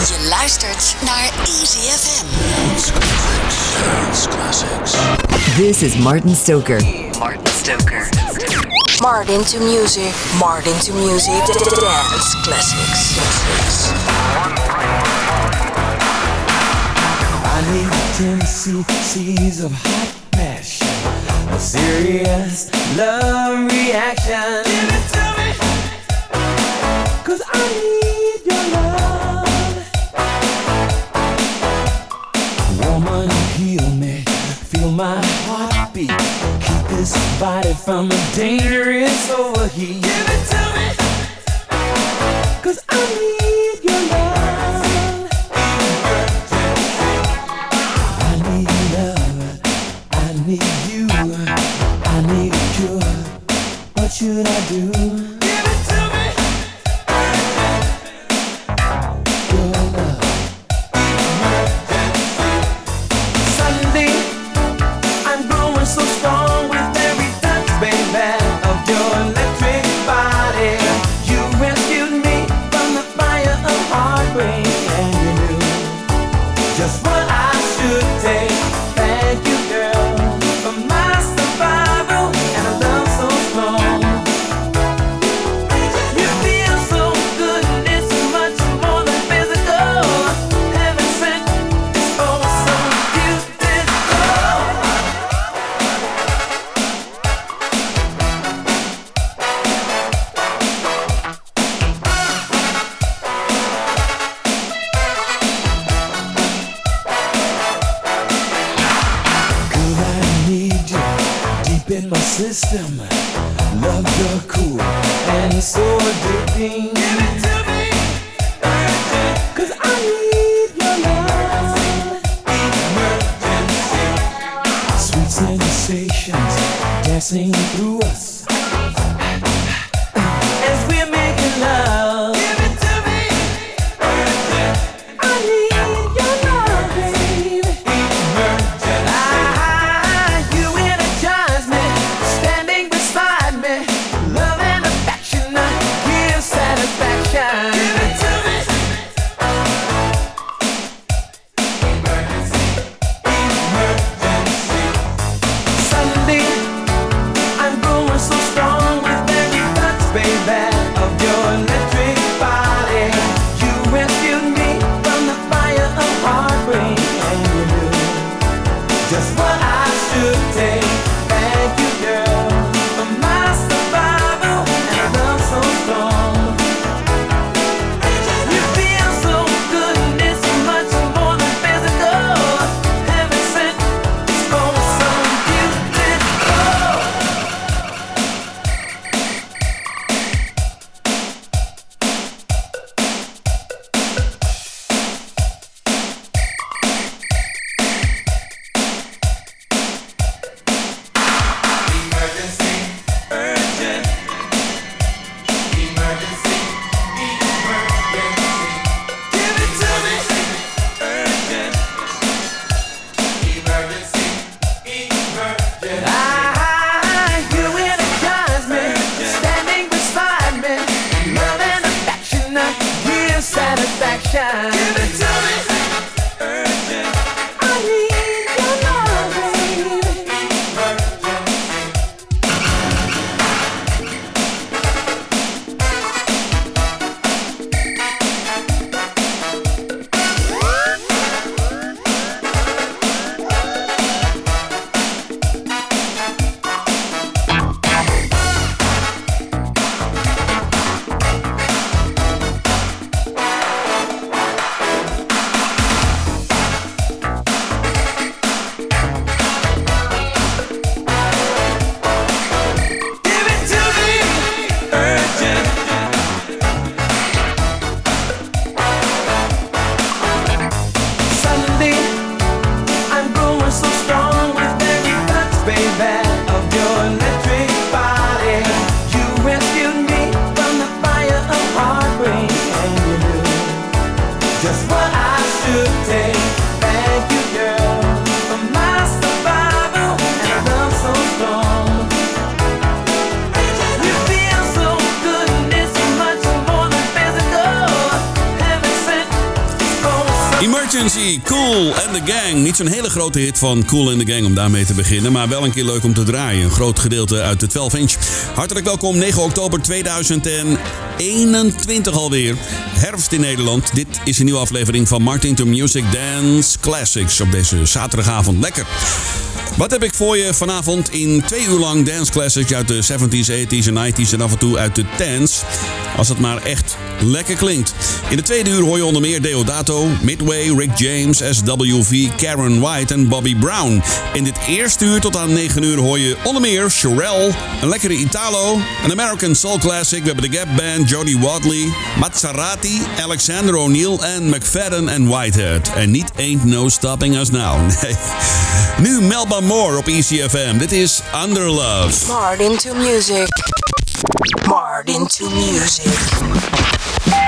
Je luistert naar Easy Classics. This is Martin Stoker. Martin Stoker. Martin to music. Martin to music. Dance Classics. I need Tennessee seas of hot passion. A serious love reaction. Give it to me. Cause I need your love. body from a dangerous overheat. Give it to me. Cause I need your love. I need love. I need you. I need a cure. What should I do? system. Love the cool and so addicting. Give it to me, urgent, cause I need your love. Emergency. Sweet sensations dancing through. Grote hit van Cool and the Gang om daarmee te beginnen, maar wel een keer leuk om te draaien. Een groot gedeelte uit de 12 inch. Hartelijk welkom, 9 oktober 2021 alweer. Herfst in Nederland. Dit is een nieuwe aflevering van Martin to Music Dance Classics op deze zaterdagavond. Lekker. Wat heb ik voor je vanavond in twee uur lang dance classics uit de 70s, 80s en 90s en af en toe uit de 10s. Als het maar echt lekker klinkt. In de tweede uur hoor je onder meer Deodato, Midway, Rick James, SWV, Karen White en Bobby Brown. In dit eerste uur tot aan 9 uur hoor je onder meer Sherelle, een lekkere Italo, een American Soul Classic. We hebben de Gap Band, Jody Wadley, Maserati, Alexander O'Neill en McFadden en Whitehead. En niet Ain't No Stopping Us Now. Nee. Nu Melba Moore op ECFM. Dit is Under Love. Martin to music. Marred into music.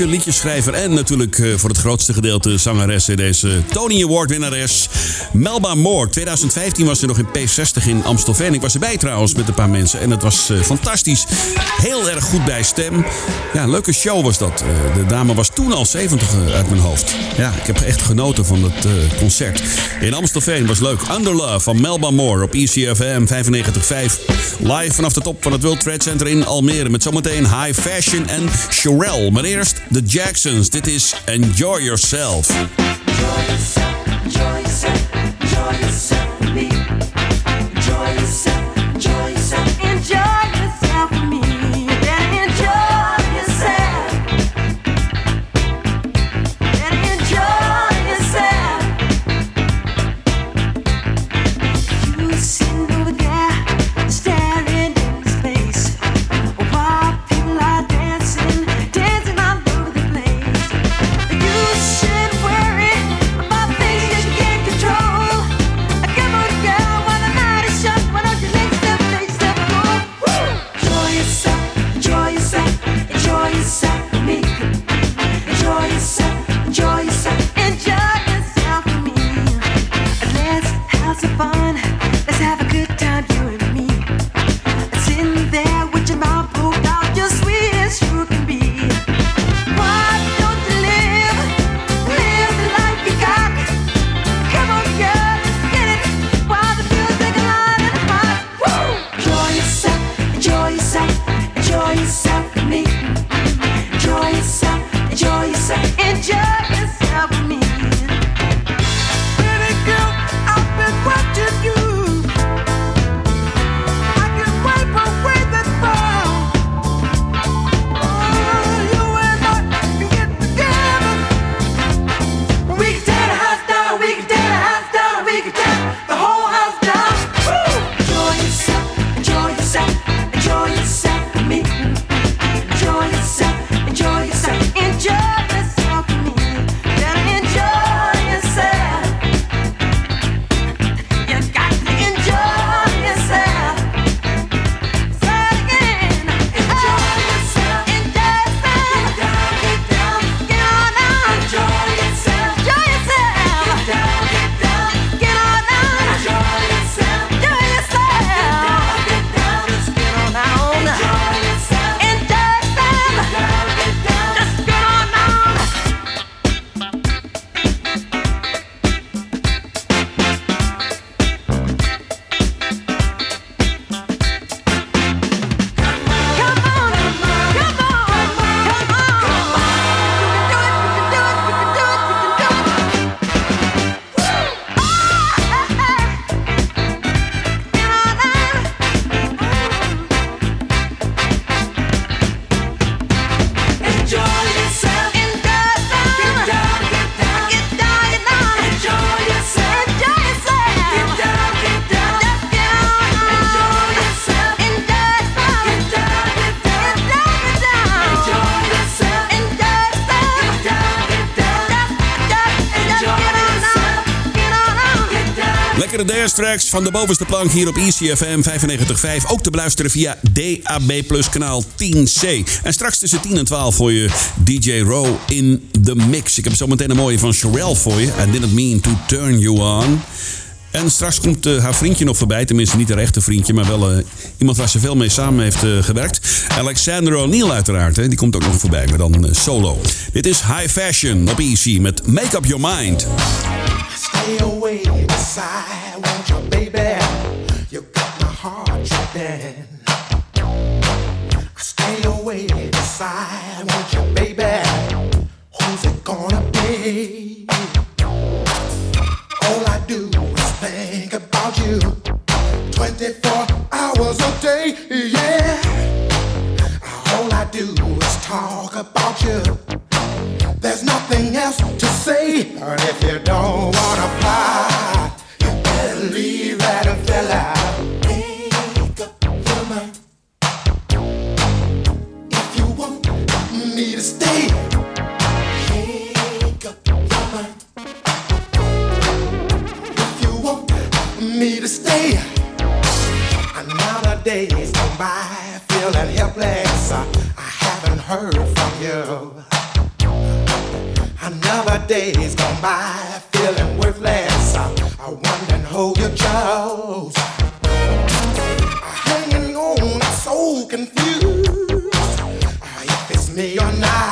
Actrice, liedjeschrijver en natuurlijk eh, voor het grootste gedeelte zangeres. in Deze Tony Award winnares Melba Moore. 2015 was ze nog in P60 in Amstelveen. Ik was erbij trouwens met een paar mensen en het was eh, fantastisch. Heel erg goed bij stem. Ja, leuke show was dat. Eh, de dame was toen al 70 eh, uit mijn hoofd. Ja, ik heb echt genoten van het concert. In Amstelveen was leuk. Under Love van Melba Moore op ECFM 95.5. Live vanaf de top van het World Trade Center in Almere. Met zometeen High Fashion en Sherelle. Maar eerst de Jacksons. Dit is Enjoy Yourself. should tracks van de bovenste plank hier op E ECFM 95.5. Ook te beluisteren via DAB Plus kanaal 10C. En straks tussen 10 en 12 voor je DJ Row in the mix. Ik heb zometeen een mooie van Sherelle voor je. I didn't mean to turn you on. En straks komt eh, haar vriendje nog voorbij. Tenminste, niet haar echte vriendje, maar wel eh, iemand waar ze veel mee samen heeft eh, gewerkt. Alexander O'Neill uiteraard, hè, die komt ook nog voorbij, maar dan solo. Dit is High Fashion op EC met Make Up Your Mind. Stay away inside, won't you, baby? You got my heart tripping. Stay away inside, won't you, baby? Who's it gonna be? All I do is think about you 24 hours a day, yeah. All I do is talk about you. There's nothing else to say. And if you don't wanna fly, you better leave that fella. Make up your mind. If you want me to stay, make up your mind. If you want me to stay, and now the days go by feeling helpless. I haven't heard from you. Another day's gone by, feeling worthless. I, wondering who you chose. Hanging on, so confused. Uh, If it's me or not,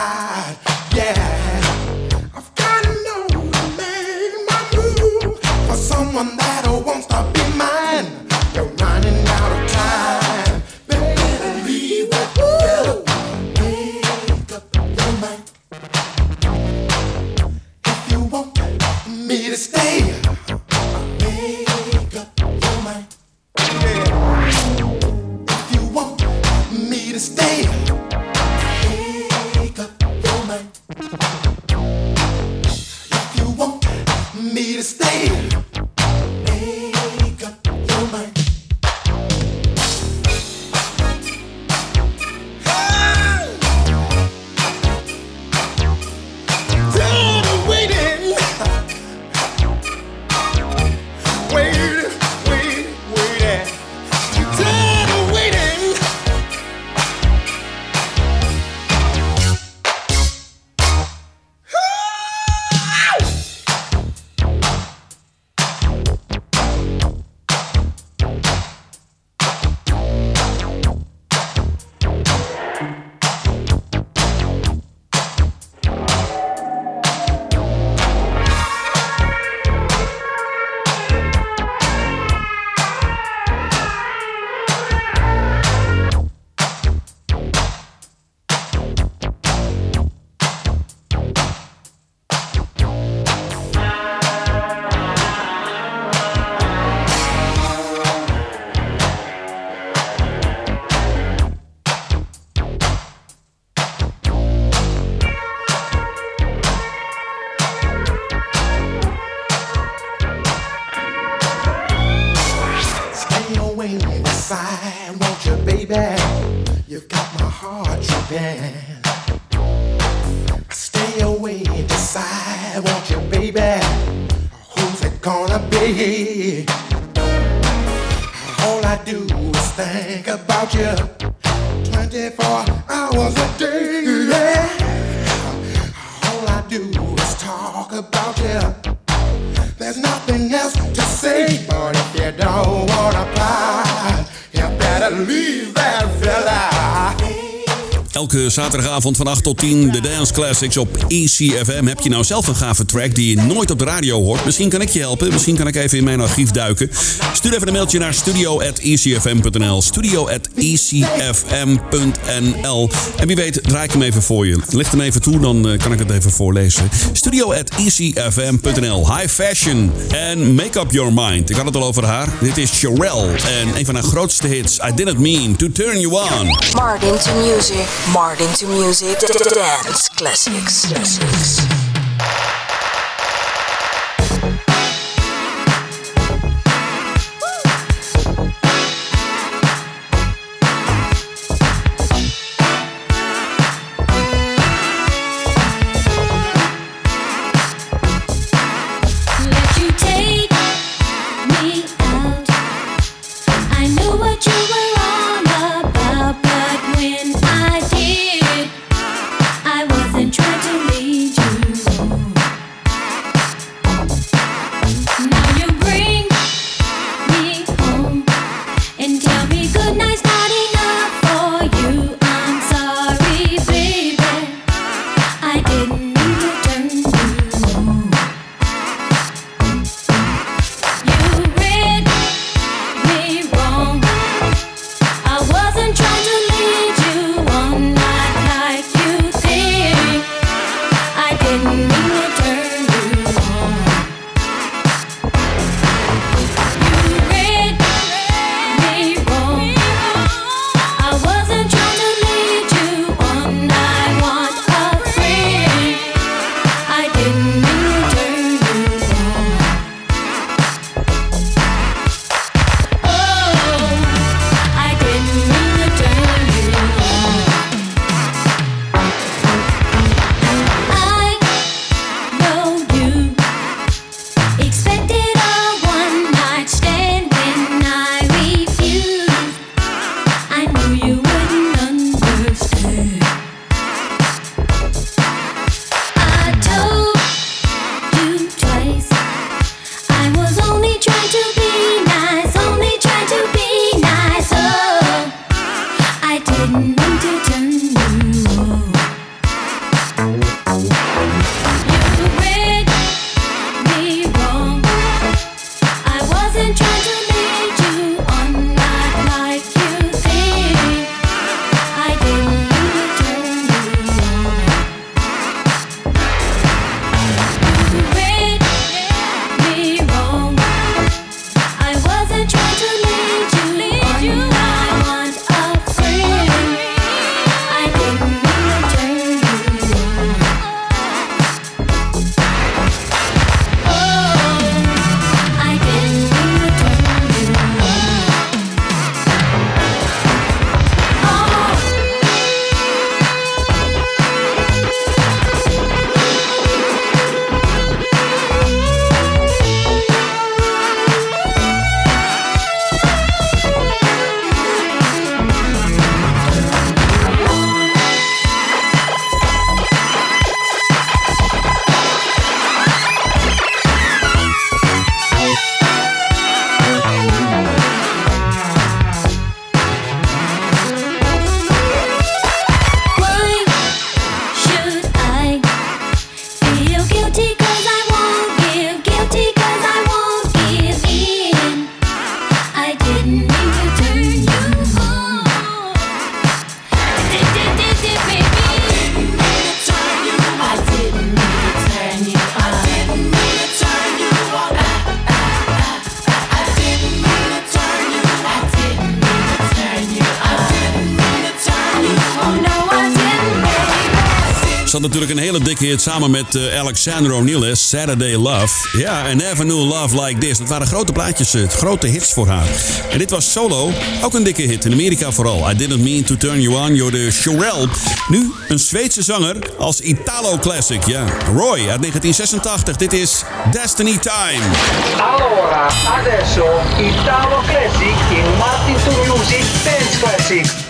zaterdagavond van 8 tot 10 de Dance Classics op ECFM. Heb je nou zelf een gave track die je nooit op de radio hoort? Misschien kan ik je helpen. Misschien kan ik even in mijn archief duiken. Stuur even een mailtje naar studio.ecfm.nl studio.ecfm.nl En wie weet draai ik hem even voor je. Licht hem even toe, dan eh, kan ik het even voorlezen. Studio.ecfm.nl High Fashion en Make Up Your Mind. Ik had het al over haar. Dit is Sherelle en een van haar grootste hits. I Didn't Mean To Turn You On. Martin to music, Martin to music, dance classics. classics. Cạnh 我 Ze had natuurlijk een hele dikke hit samen met uh, Alexander O'Neill, Saturday Love. Ja, and Never Knew Love Like This. Dat waren grote plaatjes, eh, grote hits voor haar. En dit was solo, ook een dikke hit, in Amerika vooral. I Didn't Mean To Turn You On, you're the Shirelle. Nu een Zweedse zanger als Italo Classic, ja. Roy uit 1986, dit is Destiny Time. Allora, adesso Italo Classic in Martin to Music Dance Classic.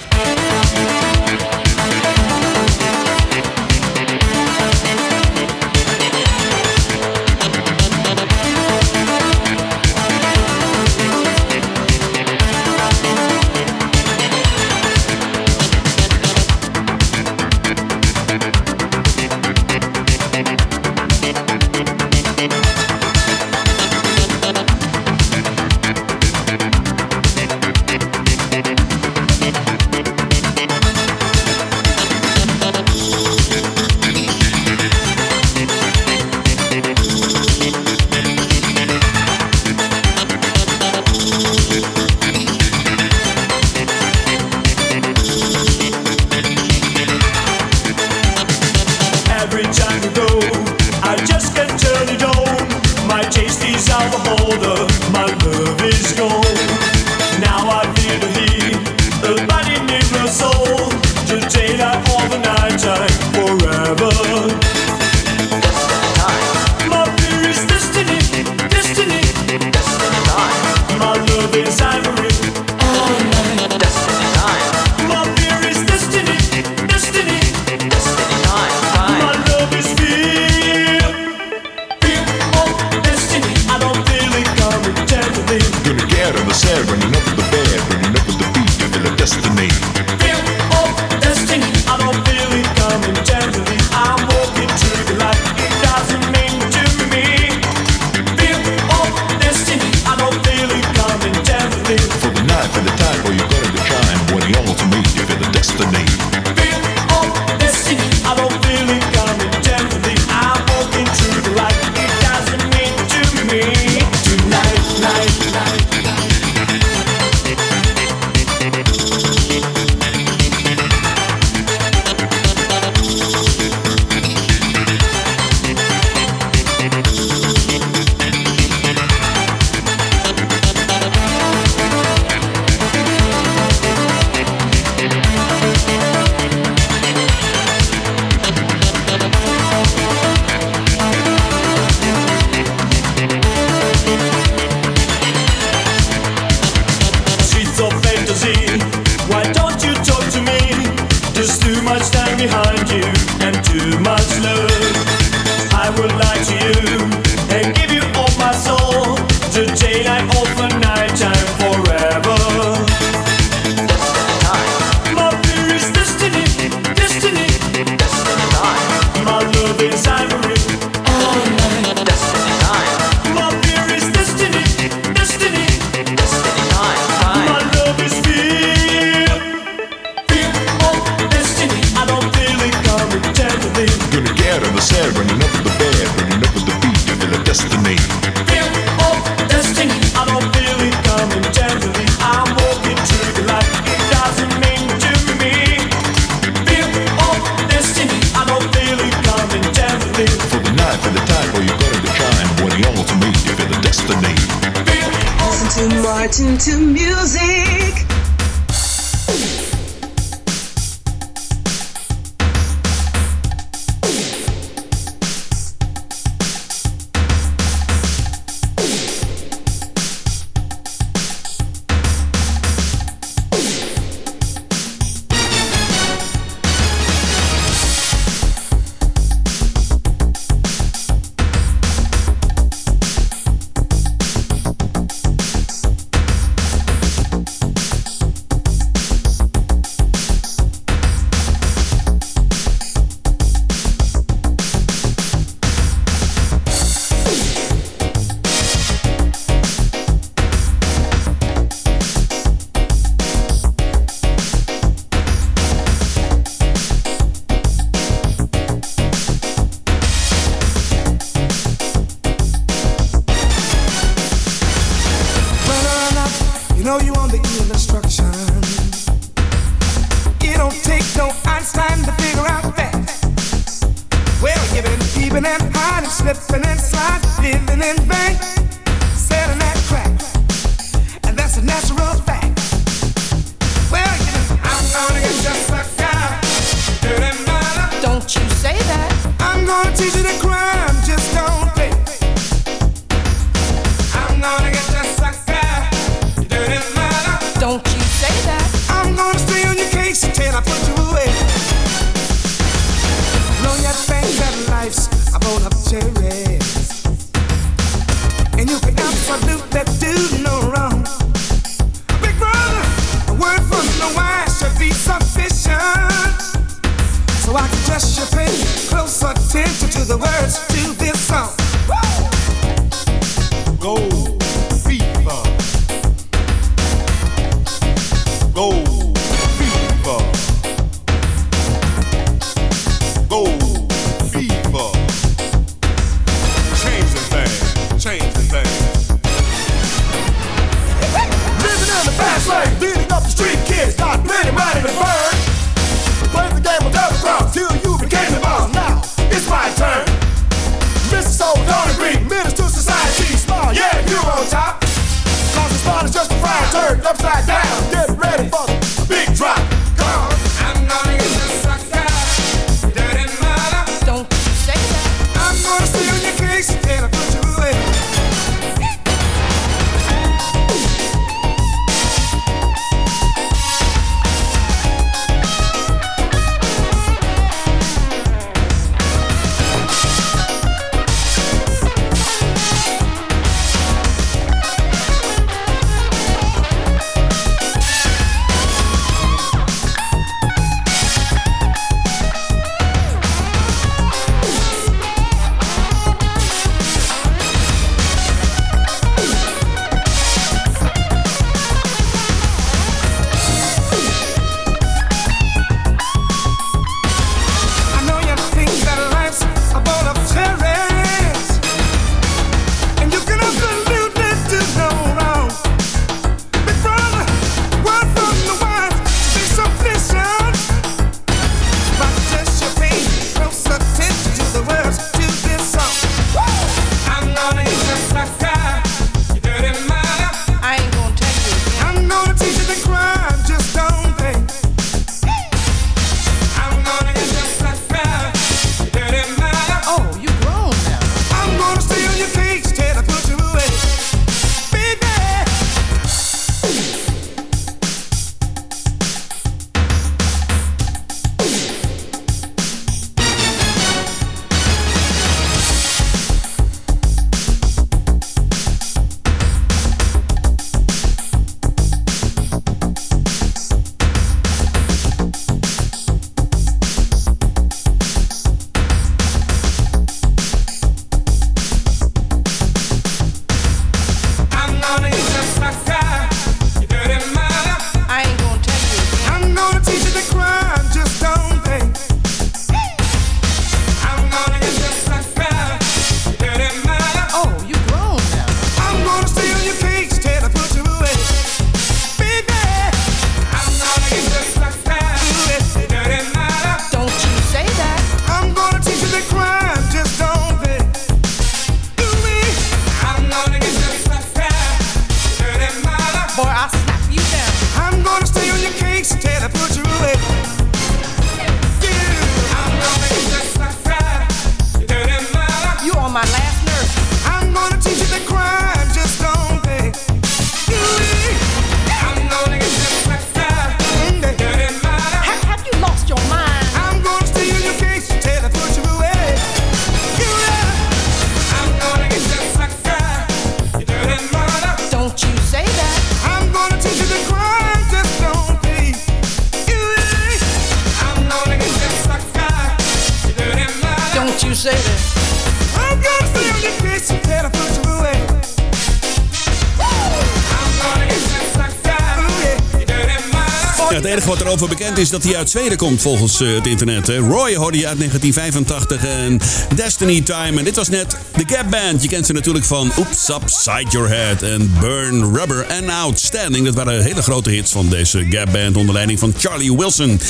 voor bekend is dat hij uit Zweden komt volgens eh, het internet. Roy hoorde je uit 1985 en Destiny Time. En dit was net The Gap Band. Je kent ze natuurlijk van Oops Upside Your Head en Burn Rubber en Outstanding. Dat waren hele grote hits van deze Gap Band onder leiding van Charlie Wilson.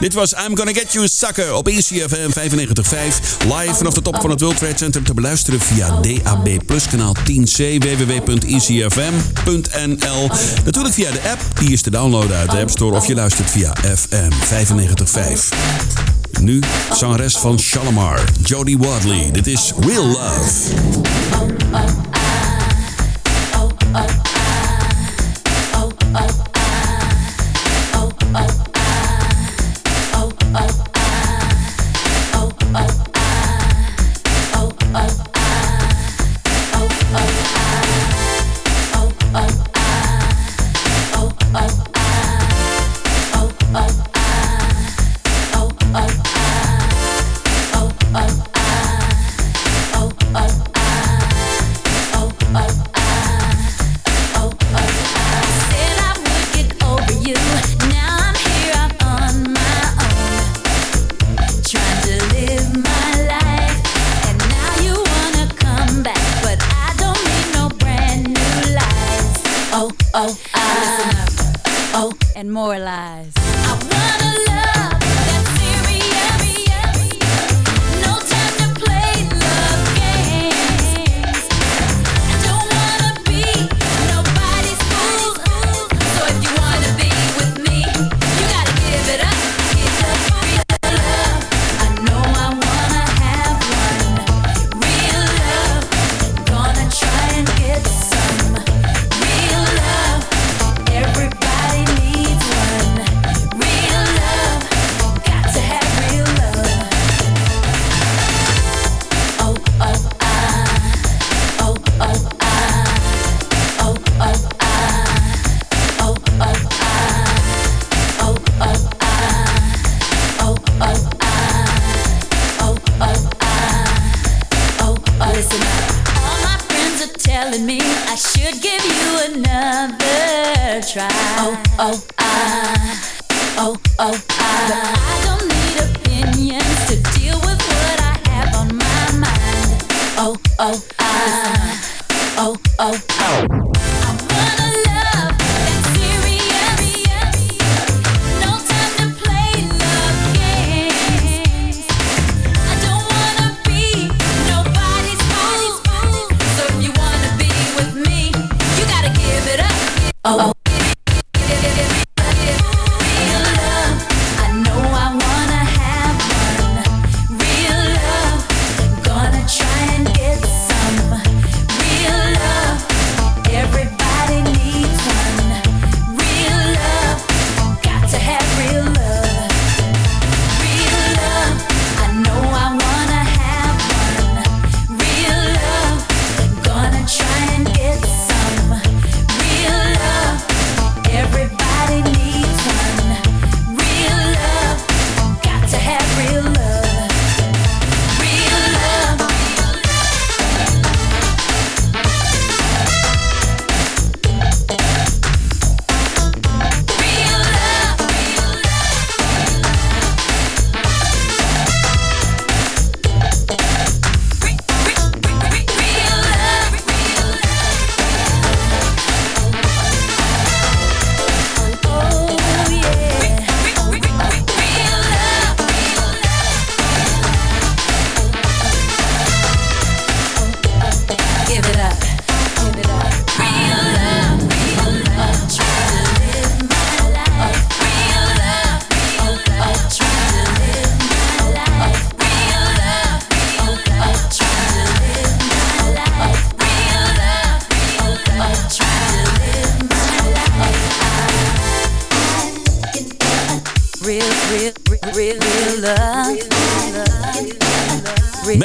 Dit was I'm Gonna Get You Sucker op ECFM 95.5. Live vanaf de top van het World Trade Center te beluisteren via DAB Plus kanaal 10C www.ecfm.nl. Natuurlijk via de app, die is te downloaden uit de App Store of je luistert via FM 95.5. Nu zangeres van Shalimar, Jodie Wadley. Dit is Real Love. oh.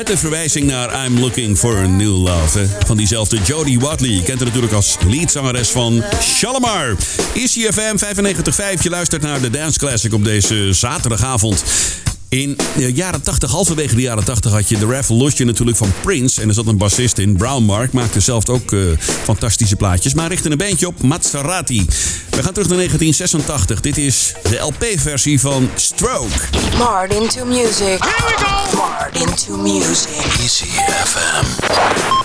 Met een verwijzing naar I'm Looking for a New Love. Van diezelfde Jodie Watley. Je kent haar natuurlijk als leadzangeres van Shalimar. ICFM 95.5. Je luistert naar de Dance Classic op deze zaterdagavond. In de jaren 80, halverwege de jaren 80, had je The Revolution natuurlijk van Prince. En er zat een bassist in, Brown Mark. Maakte zelf ook eh, fantastische plaatjes. Maar richtte een bandje op, Maserati. We gaan terug naar 1986. Dit is de LP-versie van Stroke. Martin to music. Here we go! Martin to music. Easy FM.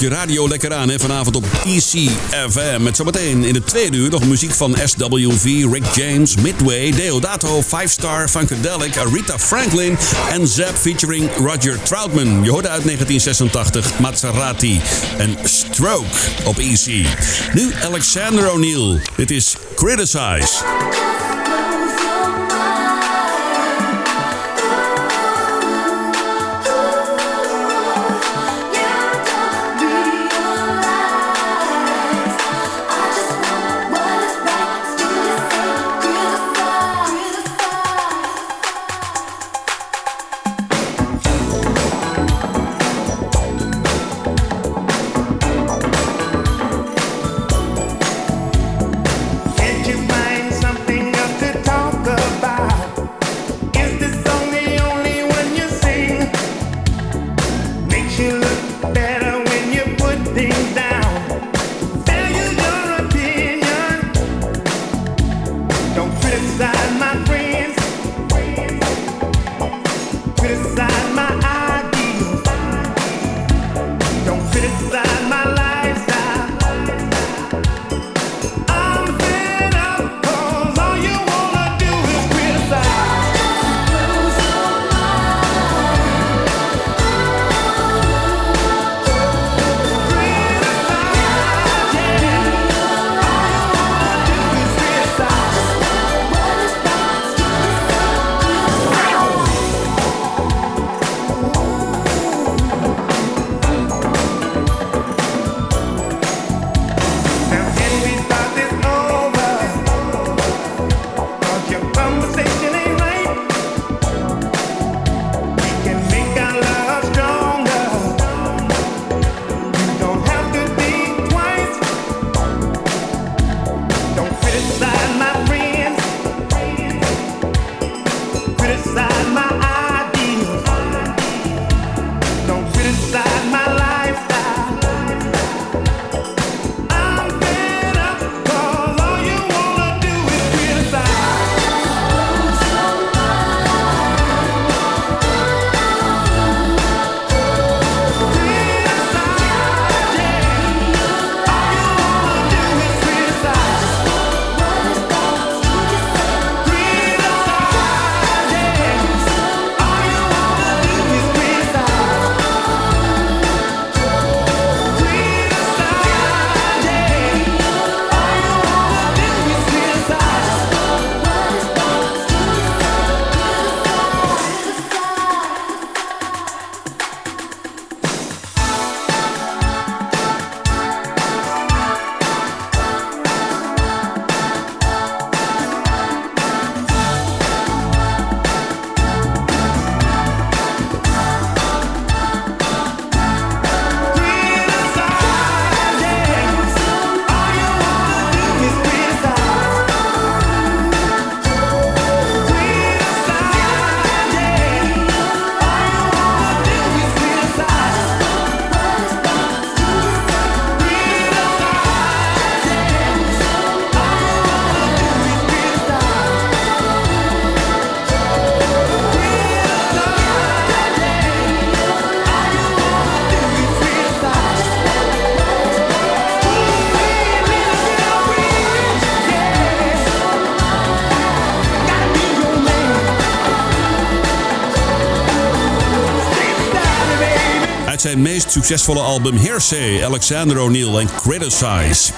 Je radio lekker aan hè, vanavond op ECFM. Met zometeen in de tweede uur nog muziek van SWV, Rick James, Midway, Deodato, Five Star, Funkadelic, Aretha Franklin en Zap featuring Roger Troutman. Je hoorde uit 1986 Maserati en Stroke op EC. Nu Alexander O'Neill. Dit is Criticize. Zijn meest succesvolle album Hearsay, Alexander O'Neill en Criticize.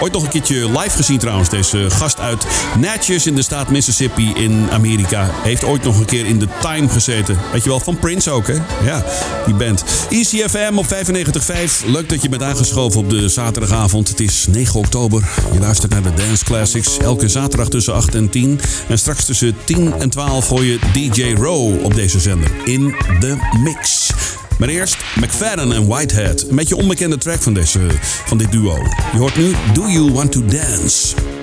Ooit nog een keertje live gezien trouwens. Deze gast uit Natchez in de staat Mississippi in Amerika. Heeft ooit nog een keer in The Time gezeten. Weet je wel, van Prince ook hè? Ja, die band. ECFM op 95.5. Leuk dat je bent aangeschoven op de zaterdagavond. Het is 9 oktober. Je luistert naar de Dance Classics. Elke zaterdag tussen 8 en 10. En straks tussen 10 en 12 hoor je DJ Row op deze zender. In The Mix. Maar eerst McFadden en Whitehead. Een beetje onbekende track van, deze, van dit duo. Je hoort nu Do You Want To Dance?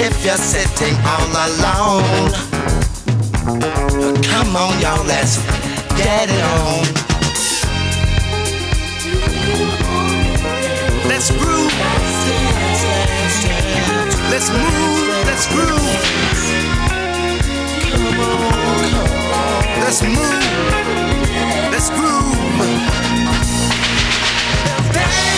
If you're sitting all alone, come on, y'all, let's get it on. Let's groove. Let's move. Let's groove. Come. Let's move. Let's groove. Let's dance.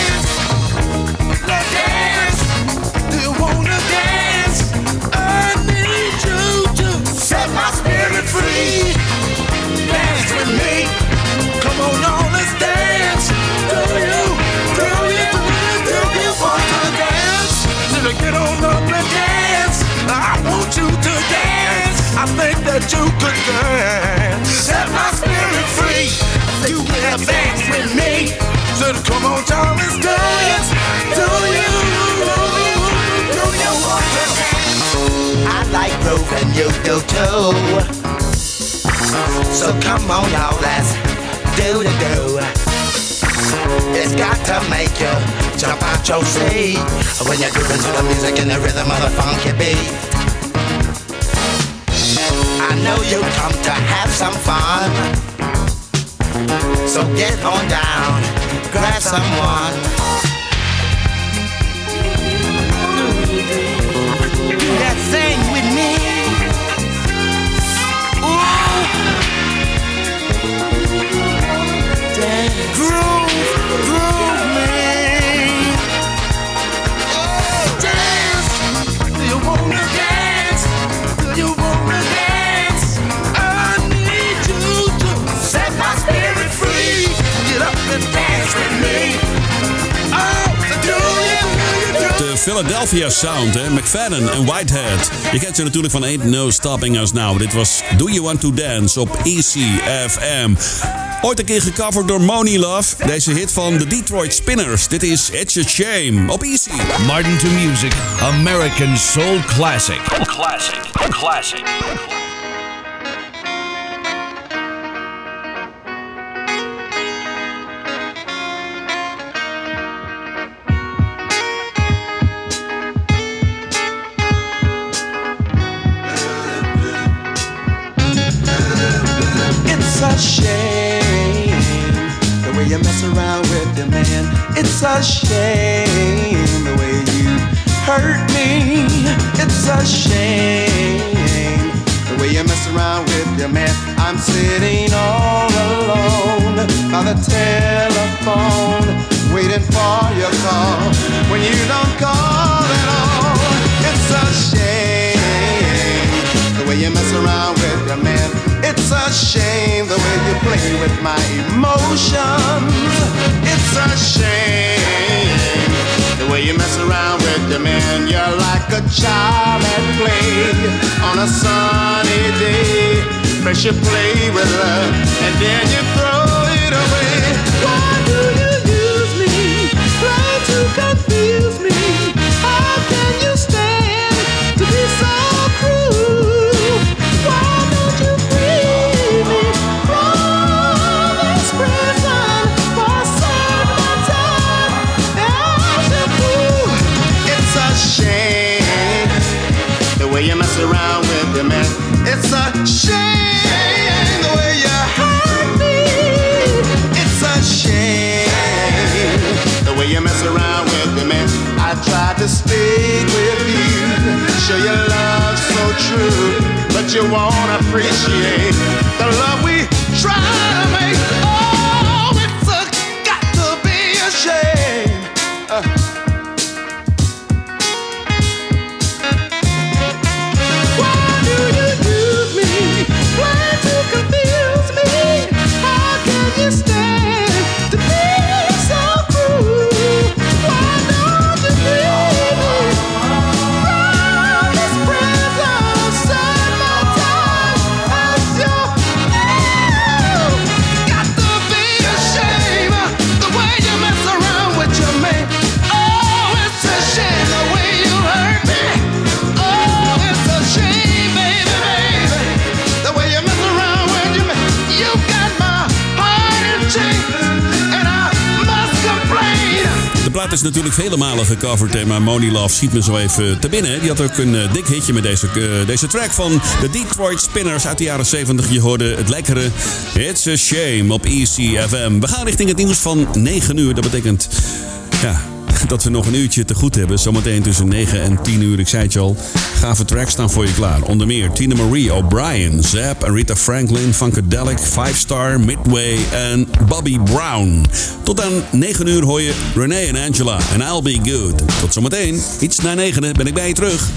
That you could dance. Set my spirit free. You can dance with me. So come on, let's dance. Do you, do you want to dance? I like grooving, you do too. So come on, y'all, let's do the do. It's got to make you jump out your seat when you're grooving to the music and the rhythm of the funky beat. I know you come to have some fun. So get on down, grab someone. Philadelphia Sound, hè? McFadden en Whitehead. Je kent ze natuurlijk van Ain't No Stopping Us Now. Dit was Do You Want To Dance op ECFM. Ooit een keer gecoverd door Moni Love. Deze hit van de Detroit Spinners. Dit is It's a Shame op Easy. Martin to Music, American Soul Classic. Classic. Classic. You mess around with your man. It's a shame the way you hurt me. It's a shame the way you mess around with your man. I'm sitting all alone by the telephone, waiting for your call. When you don't call way you mess around with your man. It's a shame the way you play with my emotions. It's a shame the way you mess around with your man. You're like a child at play on a sunny day. First you play with love and then you throw it away. Why do you vele malen gecoverd. hè, Maar Money Love schiet me zo even te binnen. Die had ook een eh, dik hitje met deze, eh, deze track van de Detroit Spinners uit de jaren 70. Je hoorde het lekkere It's a Shame op ECFM. We gaan richting het nieuws van 9 uur. Dat betekent... Ja, dat we nog een uurtje te goed hebben. Zometeen tussen 9 en 10 uur. Ik zei het je al. Gave tracks staan voor je klaar. Onder meer Tina Marie, O'Brien, Zap, Rita Franklin, Funkadelic, Five Star, Midway en Bobby Brown. Tot aan 9 uur hoor je Renee en Angela en I'll Be Good. Tot zometeen. Iets na 9 ben ik bij je terug.